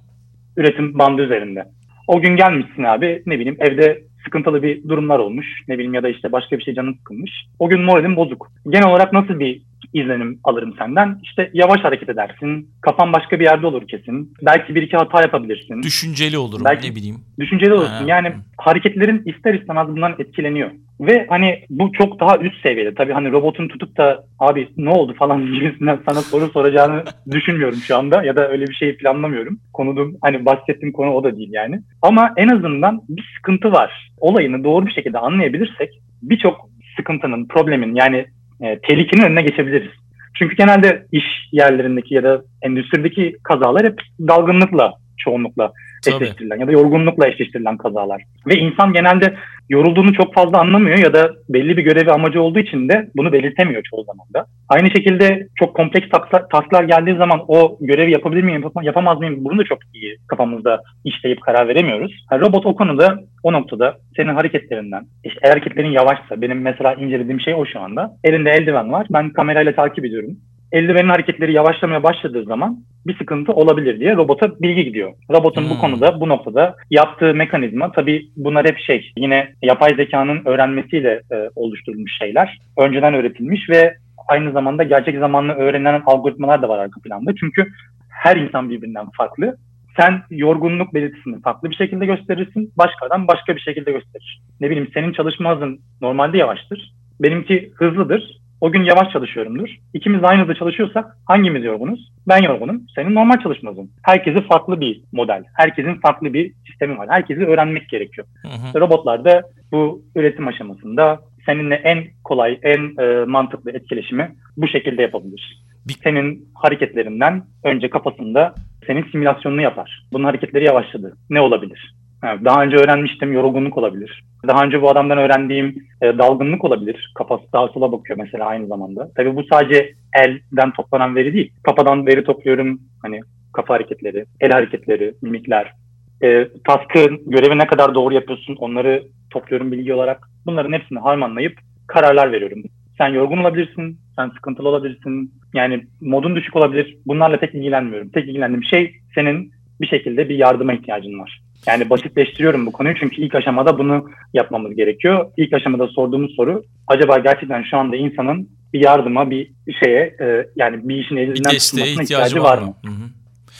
üretim bandı üzerinde. O gün gelmişsin abi ne bileyim evde sıkıntılı bir durumlar olmuş. Ne bileyim ya da işte başka bir şey canın sıkılmış. O gün moralim bozuk. Genel olarak nasıl bir izlenim alırım senden? İşte yavaş hareket edersin. Kafan başka bir yerde olur kesin. Belki bir iki hata yapabilirsin. Düşünceli olurum Belki, ne bileyim. Düşünceli olursun. Ha. Yani hareketlerin ister istemez bundan etkileniyor. Ve hani bu çok daha üst seviyede. Tabii hani robotun tutup da abi ne oldu falan gibisinden sana soru soracağını düşünmüyorum şu anda. Ya da öyle bir şey planlamıyorum. Konudum hani bahsettiğim konu o da değil yani. Ama en azından bir sıkıntı var. Olayını doğru bir şekilde anlayabilirsek birçok sıkıntının, problemin yani e, tehlikenin önüne geçebiliriz. Çünkü genelde iş yerlerindeki ya da endüstrideki kazalar hep dalgınlıkla çoğunlukla eşleştirilen ya da yorgunlukla eşleştirilen kazalar. Ve insan genelde yorulduğunu çok fazla anlamıyor ya da belli bir görevi amacı olduğu için de bunu belirtemiyor çoğu zaman da. Aynı şekilde çok kompleks tasklar geldiği zaman o görevi yapabilir miyim, yapamaz mıyım bunu da çok iyi kafamızda işleyip karar veremiyoruz. Yani robot o konuda, o noktada senin hareketlerinden, işte eğer hareketlerin yavaşsa, benim mesela incelediğim şey o şu anda. Elinde eldiven var, ben kamerayla takip ediyorum eldivenin hareketleri yavaşlamaya başladığı zaman bir sıkıntı olabilir diye robota bilgi gidiyor. Robotun hmm. bu konuda, bu noktada yaptığı mekanizma tabii bunlar hep şey yine yapay zekanın öğrenmesiyle e, oluşturulmuş şeyler. Önceden öğretilmiş ve aynı zamanda gerçek zamanlı öğrenilen algoritmalar da var arka planda. Çünkü her insan birbirinden farklı. Sen yorgunluk belirtisini farklı bir şekilde gösterirsin. Başka adam başka bir şekilde gösterir. Ne bileyim senin çalışma hızın normalde yavaştır. Benimki hızlıdır. O gün yavaş çalışıyorumdur. İkimiz aynı hızda çalışıyorsak hangimiz yorgunuz? Ben yorgunum. Senin normal çalışmazın. Herkesi farklı bir model. Herkesin farklı bir sistemi var. Herkesi öğrenmek gerekiyor. Hı hı. Robotlarda bu üretim aşamasında seninle en kolay, en e, mantıklı etkileşimi bu şekilde yapabilir. Senin hareketlerinden önce kafasında senin simülasyonunu yapar. Bunun hareketleri yavaşladı. Ne olabilir? Evet, daha önce öğrenmiştim yorgunluk olabilir. Daha önce bu adamdan öğrendiğim e, dalgınlık olabilir. Kafası sağa sola bakıyor mesela aynı zamanda. Tabii bu sadece elden toplanan veri değil. Kafadan veri topluyorum. Hani kafa hareketleri, el hareketleri, mimikler. e, task'ın görevi ne kadar doğru yapıyorsun onları topluyorum bilgi olarak. Bunların hepsini harmanlayıp kararlar veriyorum. Sen yorgun olabilirsin, sen sıkıntılı olabilirsin. Yani modun düşük olabilir. Bunlarla pek ilgilenmiyorum. Tek ilgilendiğim şey senin bir şekilde bir yardıma ihtiyacın var. Yani basitleştiriyorum bu konuyu çünkü ilk aşamada bunu yapmamız gerekiyor. İlk aşamada sorduğumuz soru acaba gerçekten şu anda insanın bir yardıma, bir şeye e, yani bir işin elinden bir desteğe tutulmasına ihtiyacı var mı? Hı hı.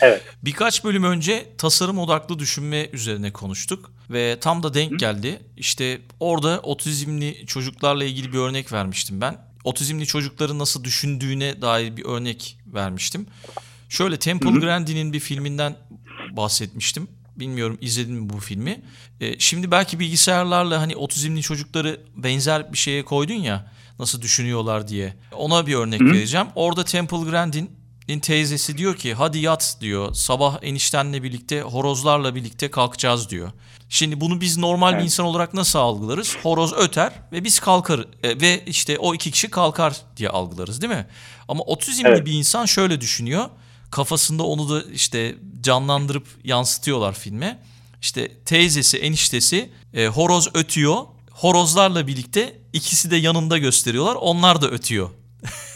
Evet. Birkaç bölüm önce tasarım odaklı düşünme üzerine konuştuk ve tam da denk geldi. İşte orada otizmli çocuklarla ilgili bir örnek vermiştim ben. Otizmli çocukların nasıl düşündüğüne dair bir örnek vermiştim. Şöyle Temple Grandin'in bir filminden bahsetmiştim. Bilmiyorum izledin mi bu filmi? Ee, şimdi belki bilgisayarlarla hani otizmli çocukları benzer bir şeye koydun ya nasıl düşünüyorlar diye. Ona bir örnek Hı. vereceğim. Orada Temple Grandin'in teyzesi diyor ki hadi yat diyor. Sabah eniştenle birlikte horozlarla birlikte kalkacağız diyor. Şimdi bunu biz normal evet. bir insan olarak nasıl algılarız? Horoz öter ve biz kalkar e, ve işte o iki kişi kalkar diye algılarız değil mi? Ama otizmli evet. bir insan şöyle düşünüyor kafasında onu da işte canlandırıp yansıtıyorlar filme. İşte teyzesi, eniştesi e, horoz ötüyor. Horozlarla birlikte ikisi de yanında gösteriyorlar. Onlar da ötüyor.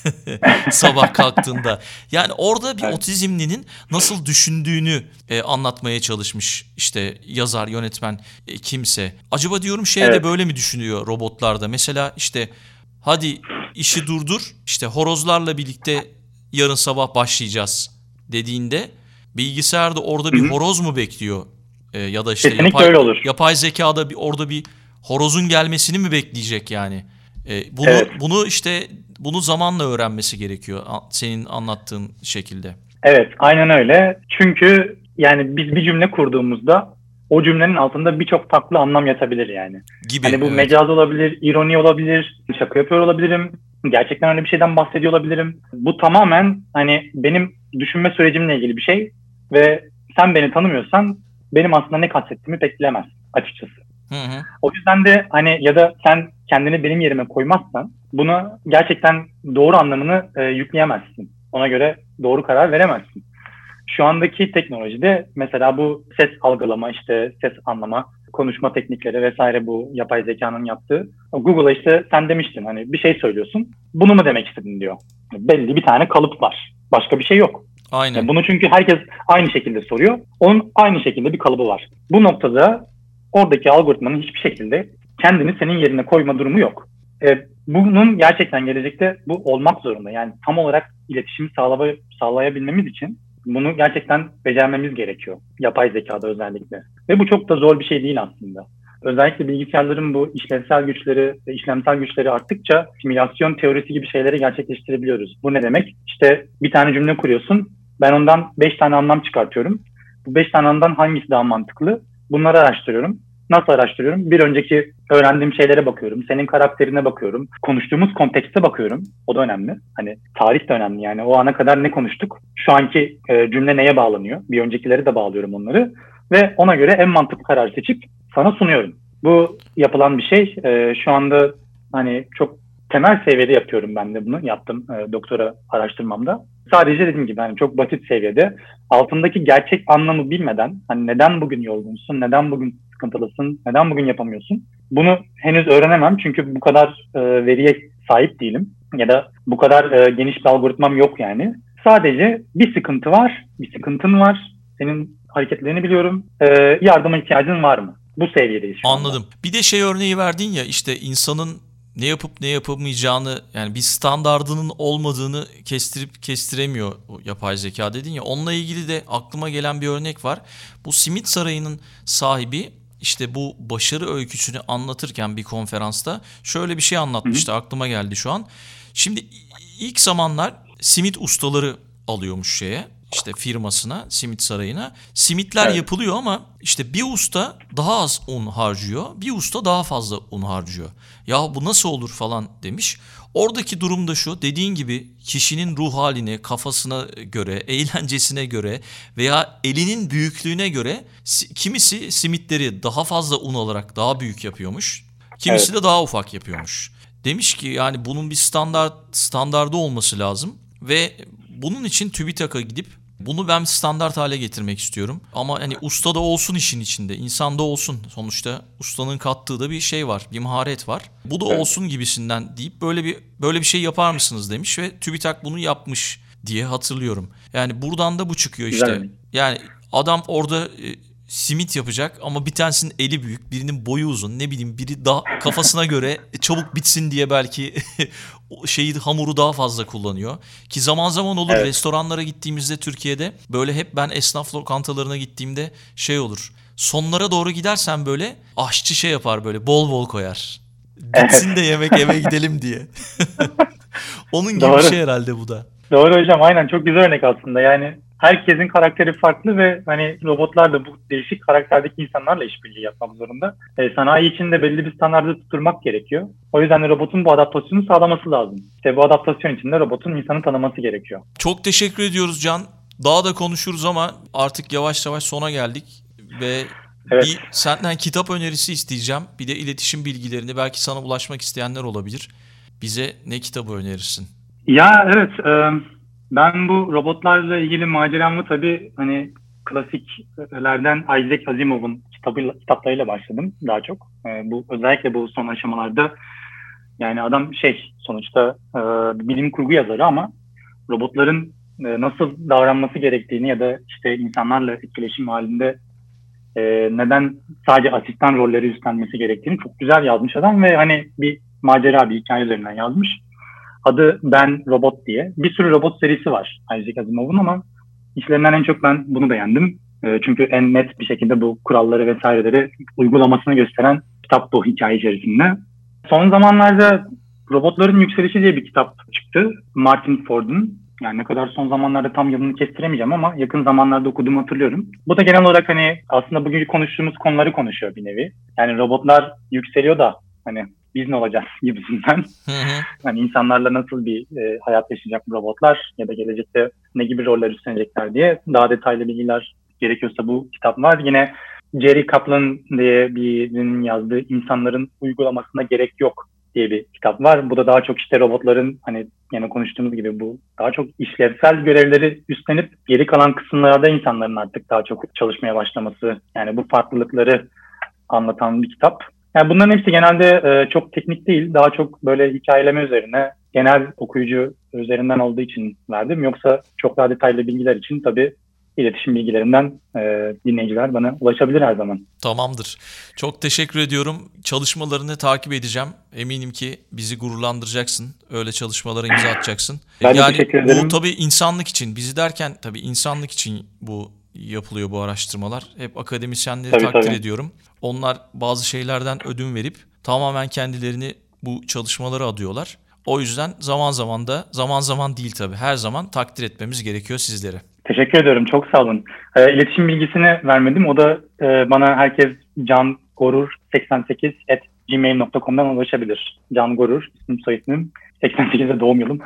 sabah kalktığında. Yani orada bir evet. otizmlinin nasıl düşündüğünü e, anlatmaya çalışmış işte yazar, yönetmen e, kimse. Acaba diyorum şey evet. de böyle mi düşünüyor robotlarda? Mesela işte hadi işi durdur. işte horozlarla birlikte yarın sabah başlayacağız dediğinde bilgisayarda orada bir Hı-hı. horoz mu bekliyor? Ee, ya da işte Kesinlikle yapay, öyle olur. yapay zekada bir orada bir horozun gelmesini mi bekleyecek yani? Ee, bunu evet. bunu işte bunu zamanla öğrenmesi gerekiyor senin anlattığın şekilde. Evet, aynen öyle. Çünkü yani biz bir cümle kurduğumuzda o cümlenin altında birçok farklı anlam yatabilir yani. Gibi. Hani bu evet. mecaz olabilir, ironi olabilir, şaka yapıyor olabilirim, gerçekten öyle bir şeyden bahsediyor olabilirim. Bu tamamen hani benim düşünme sürecimle ilgili bir şey ve sen beni tanımıyorsan benim aslında ne kastettiğimi pek bilemez açıkçası. Hı hı. O yüzden de hani ya da sen kendini benim yerime koymazsan bunu gerçekten doğru anlamını e, yükleyemezsin. Ona göre doğru karar veremezsin. Şu andaki teknolojide mesela bu ses algılama işte ses anlama konuşma teknikleri vesaire bu yapay zekanın yaptığı. Google'a işte sen demiştin hani bir şey söylüyorsun. Bunu mu demek istedin diyor. Belli bir tane kalıp var. Başka bir şey yok. Aynen. Yani bunu çünkü herkes aynı şekilde soruyor. Onun aynı şekilde bir kalıbı var. Bu noktada oradaki algoritmanın hiçbir şekilde kendini senin yerine koyma durumu yok. E, bunun gerçekten gelecekte bu olmak zorunda. Yani tam olarak iletişimi sağlay sağlayabilmemiz için bunu gerçekten becermemiz gerekiyor. Yapay zekada özellikle. Ve bu çok da zor bir şey değil aslında. Özellikle bilgisayarların bu işlevsel güçleri ve işlemsel güçleri arttıkça simülasyon teorisi gibi şeyleri gerçekleştirebiliyoruz. Bu ne demek? İşte bir tane cümle kuruyorsun. Ben ondan 5 tane anlam çıkartıyorum. Bu 5 tane anlamdan hangisi daha mantıklı? Bunları araştırıyorum. Nasıl araştırıyorum? Bir önceki öğrendiğim şeylere bakıyorum. Senin karakterine bakıyorum. Konuştuğumuz kontekste bakıyorum. O da önemli. Hani tarih de önemli yani. O ana kadar ne konuştuk? Şu anki e, cümle neye bağlanıyor? Bir öncekileri de bağlıyorum onları. Ve ona göre en mantıklı karar seçip sana sunuyorum. Bu yapılan bir şey. E, şu anda hani çok temel seviyede yapıyorum ben de bunu. Yaptım e, doktora araştırmamda. Sadece dediğim gibi hani çok basit seviyede altındaki gerçek anlamı bilmeden hani neden bugün yorgunsun, neden bugün sıkıntılısın, neden bugün yapamıyorsun? Bunu henüz öğrenemem çünkü bu kadar e, veriye sahip değilim ya da bu kadar e, geniş bir algoritmam yok yani. Sadece bir sıkıntı var, bir sıkıntın var. Senin hareketlerini biliyorum. E, yardıma ihtiyacın var mı? Bu seviyedeyiz Anladım. Anda. Bir de şey örneği verdin ya işte insanın ne yapıp ne yapamayacağını yani bir standardının olmadığını kestirip kestiremiyor yapay zeka dedin ya. Onunla ilgili de aklıma gelen bir örnek var. Bu Simit Sarayı'nın sahibi işte bu başarı öyküsünü anlatırken bir konferansta şöyle bir şey anlatmıştı. Hı hı. Aklıma geldi şu an. Şimdi ilk zamanlar simit ustaları alıyormuş şeye işte firmasına, simit sarayına. Simitler evet. yapılıyor ama işte bir usta daha az un harcıyor, bir usta daha fazla un harcıyor. Ya bu nasıl olur falan demiş. Oradaki durum da şu dediğin gibi kişinin ruh haline, kafasına göre, eğlencesine göre veya elinin büyüklüğüne göre kimisi simitleri daha fazla un olarak daha büyük yapıyormuş. Kimisi evet. de daha ufak yapıyormuş. Demiş ki yani bunun bir standart standardı olması lazım ve bunun için TÜBİTAK'a gidip Bunu ben standart hale getirmek istiyorum. Ama hani usta da olsun işin içinde, insan da olsun. Sonuçta ustanın kattığı da bir şey var, bir maharet var. Bu da olsun gibisinden deyip böyle bir böyle bir şey yapar mısınız demiş ve TÜBİTAK bunu yapmış diye hatırlıyorum. Yani buradan da bu çıkıyor işte. Yani adam orada e, simit yapacak ama bir tanesinin eli büyük, birinin boyu uzun. Ne bileyim biri daha kafasına göre çabuk bitsin diye belki şeyi hamuru daha fazla kullanıyor. Ki zaman zaman olur Evet. restoranlara gittiğimizde Türkiye'de böyle hep ben esnaf lokantalarına gittiğimde şey olur. Sonlara doğru gidersen böyle aşçı şey yapar böyle bol bol koyar. Bitsin de yemek eve gidelim diye. Onun gibi bir Doğru. şey herhalde bu da. Doğru hocam aynen çok güzel örnek aslında. Yani herkesin karakteri farklı ve hani robotlar da bu değişik karakterdeki insanlarla işbirliği yapmak zorunda. E, sanayi için de belli bir standardı tutturmak gerekiyor. O yüzden de robotun bu adaptasyonu sağlaması lazım. İşte bu adaptasyon için de robotun insanı tanıması gerekiyor. Çok teşekkür ediyoruz Can. Daha da konuşuruz ama artık yavaş yavaş sona geldik ve Evet. bir senden kitap önerisi isteyeceğim. Bir de iletişim bilgilerini belki sana ulaşmak isteyenler olabilir. Bize ne kitabı önerirsin? Ya evet e, ben bu robotlarla ilgili maceramı tabii hani klasiklerden Isaac Asimov'un kitabı, kitaplarıyla başladım daha çok. E, bu özellikle bu son aşamalarda yani adam şey sonuçta e, bilim kurgu yazarı ama robotların e, nasıl davranması gerektiğini ya da işte insanlarla etkileşim halinde e, neden sadece asistan rolleri üstlenmesi gerektiğini çok güzel yazmış adam ve hani bir macera bir hikaye üzerinden yazmış. Adı Ben Robot diye. Bir sürü robot serisi var Isaac Asimov'un ama işlerinden en çok ben bunu beğendim. E, çünkü en net bir şekilde bu kuralları vesaireleri uygulamasını gösteren kitap bu hikaye içerisinde. Son zamanlarda Robotların Yükselişi diye bir kitap çıktı. Martin Ford'un. Yani ne kadar son zamanlarda tam yılını kestiremeyeceğim ama yakın zamanlarda okuduğumu hatırlıyorum. Bu da genel olarak hani aslında bugün konuştuğumuz konuları konuşuyor bir nevi. Yani robotlar yükseliyor da hani biz ne olacağız gibisinden. Hani insanlarla nasıl bir e, hayat yaşayacak bu robotlar ya da gelecekte ne gibi roller üstlenecekler diye daha detaylı bilgiler gerekiyorsa bu kitap var. Yine Jerry Kaplan diye birinin yazdığı insanların uygulamasına gerek yok diye bir kitap var. Bu da daha çok işte robotların hani yine konuştuğumuz gibi bu daha çok işlevsel görevleri üstlenip geri kalan kısımlarda insanların artık daha çok çalışmaya başlaması yani bu farklılıkları anlatan bir kitap. Yani bunların hepsi genelde e, çok teknik değil, daha çok böyle hikayeleme üzerine, genel okuyucu üzerinden olduğu için verdim. Yoksa çok daha detaylı bilgiler için tabii iletişim bilgilerinden e, dinleyiciler bana ulaşabilir her zaman. Tamamdır. Çok teşekkür ediyorum. Çalışmalarını takip edeceğim. Eminim ki bizi gururlandıracaksın. Öyle çalışmalara imza atacaksın. Ben yani teşekkür bu ederim. tabii insanlık için, bizi derken tabii insanlık için bu yapılıyor bu araştırmalar. Hep akademisyenleri Tabii, takdir tabii. ediyorum. Onlar bazı şeylerden ödün verip tamamen kendilerini bu çalışmalara adıyorlar. O yüzden zaman zaman da zaman zaman değil tabii her zaman takdir etmemiz gerekiyor sizleri. Teşekkür ediyorum, çok sağ olun. E, iletişim bilgisini vermedim. O da e, bana herkes Can Gorur 88 at gmail.com'dan ulaşabilir. Can Gorur, isim soy ismim. 88'de doğum yılım.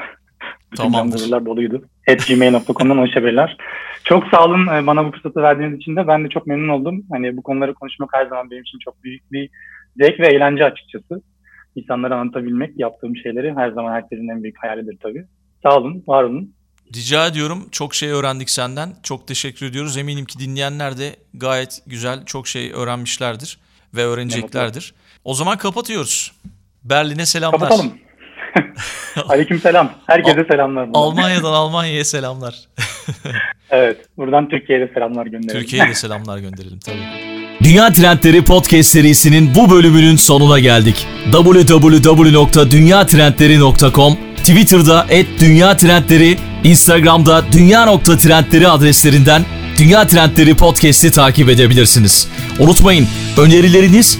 Bütün Tamamdır. Gorurlar doluydu. Gmail.com'dan ulaşabilirler. Çok sağ olun e, bana bu fırsatı verdiğiniz için de. Ben de çok memnun oldum. Hani bu konuları konuşmak her zaman benim için çok büyük bir zevk ve eğlence açıkçası. İnsanlara anlatabilmek, yaptığım şeyleri her zaman herkesin en büyük hayalidir tabii. Sağ olun, var olun. Rica ediyorum. Çok şey öğrendik senden. Çok teşekkür ediyoruz. Eminim ki dinleyenler de gayet güzel çok şey öğrenmişlerdir ve öğreneceklerdir. O zaman kapatıyoruz. Berlin'e selamlar. Kapatalım. Aleyküm selam. Herkese selamlar. buradan. Almanya'dan Almanya'ya selamlar. Evet. Buradan Türkiye'ye de selamlar gönderelim. Türkiye'ye de selamlar gönderelim tabii. Dünya Trendleri Podcast serisinin bu bölümünün sonuna geldik. www.dünyatrendleri.com Twitter'da @dünyatrendleri, Instagram'da dünya.trendleri adreslerinden Dünya Trendleri Podcast'i takip edebilirsiniz. Unutmayın önerileriniz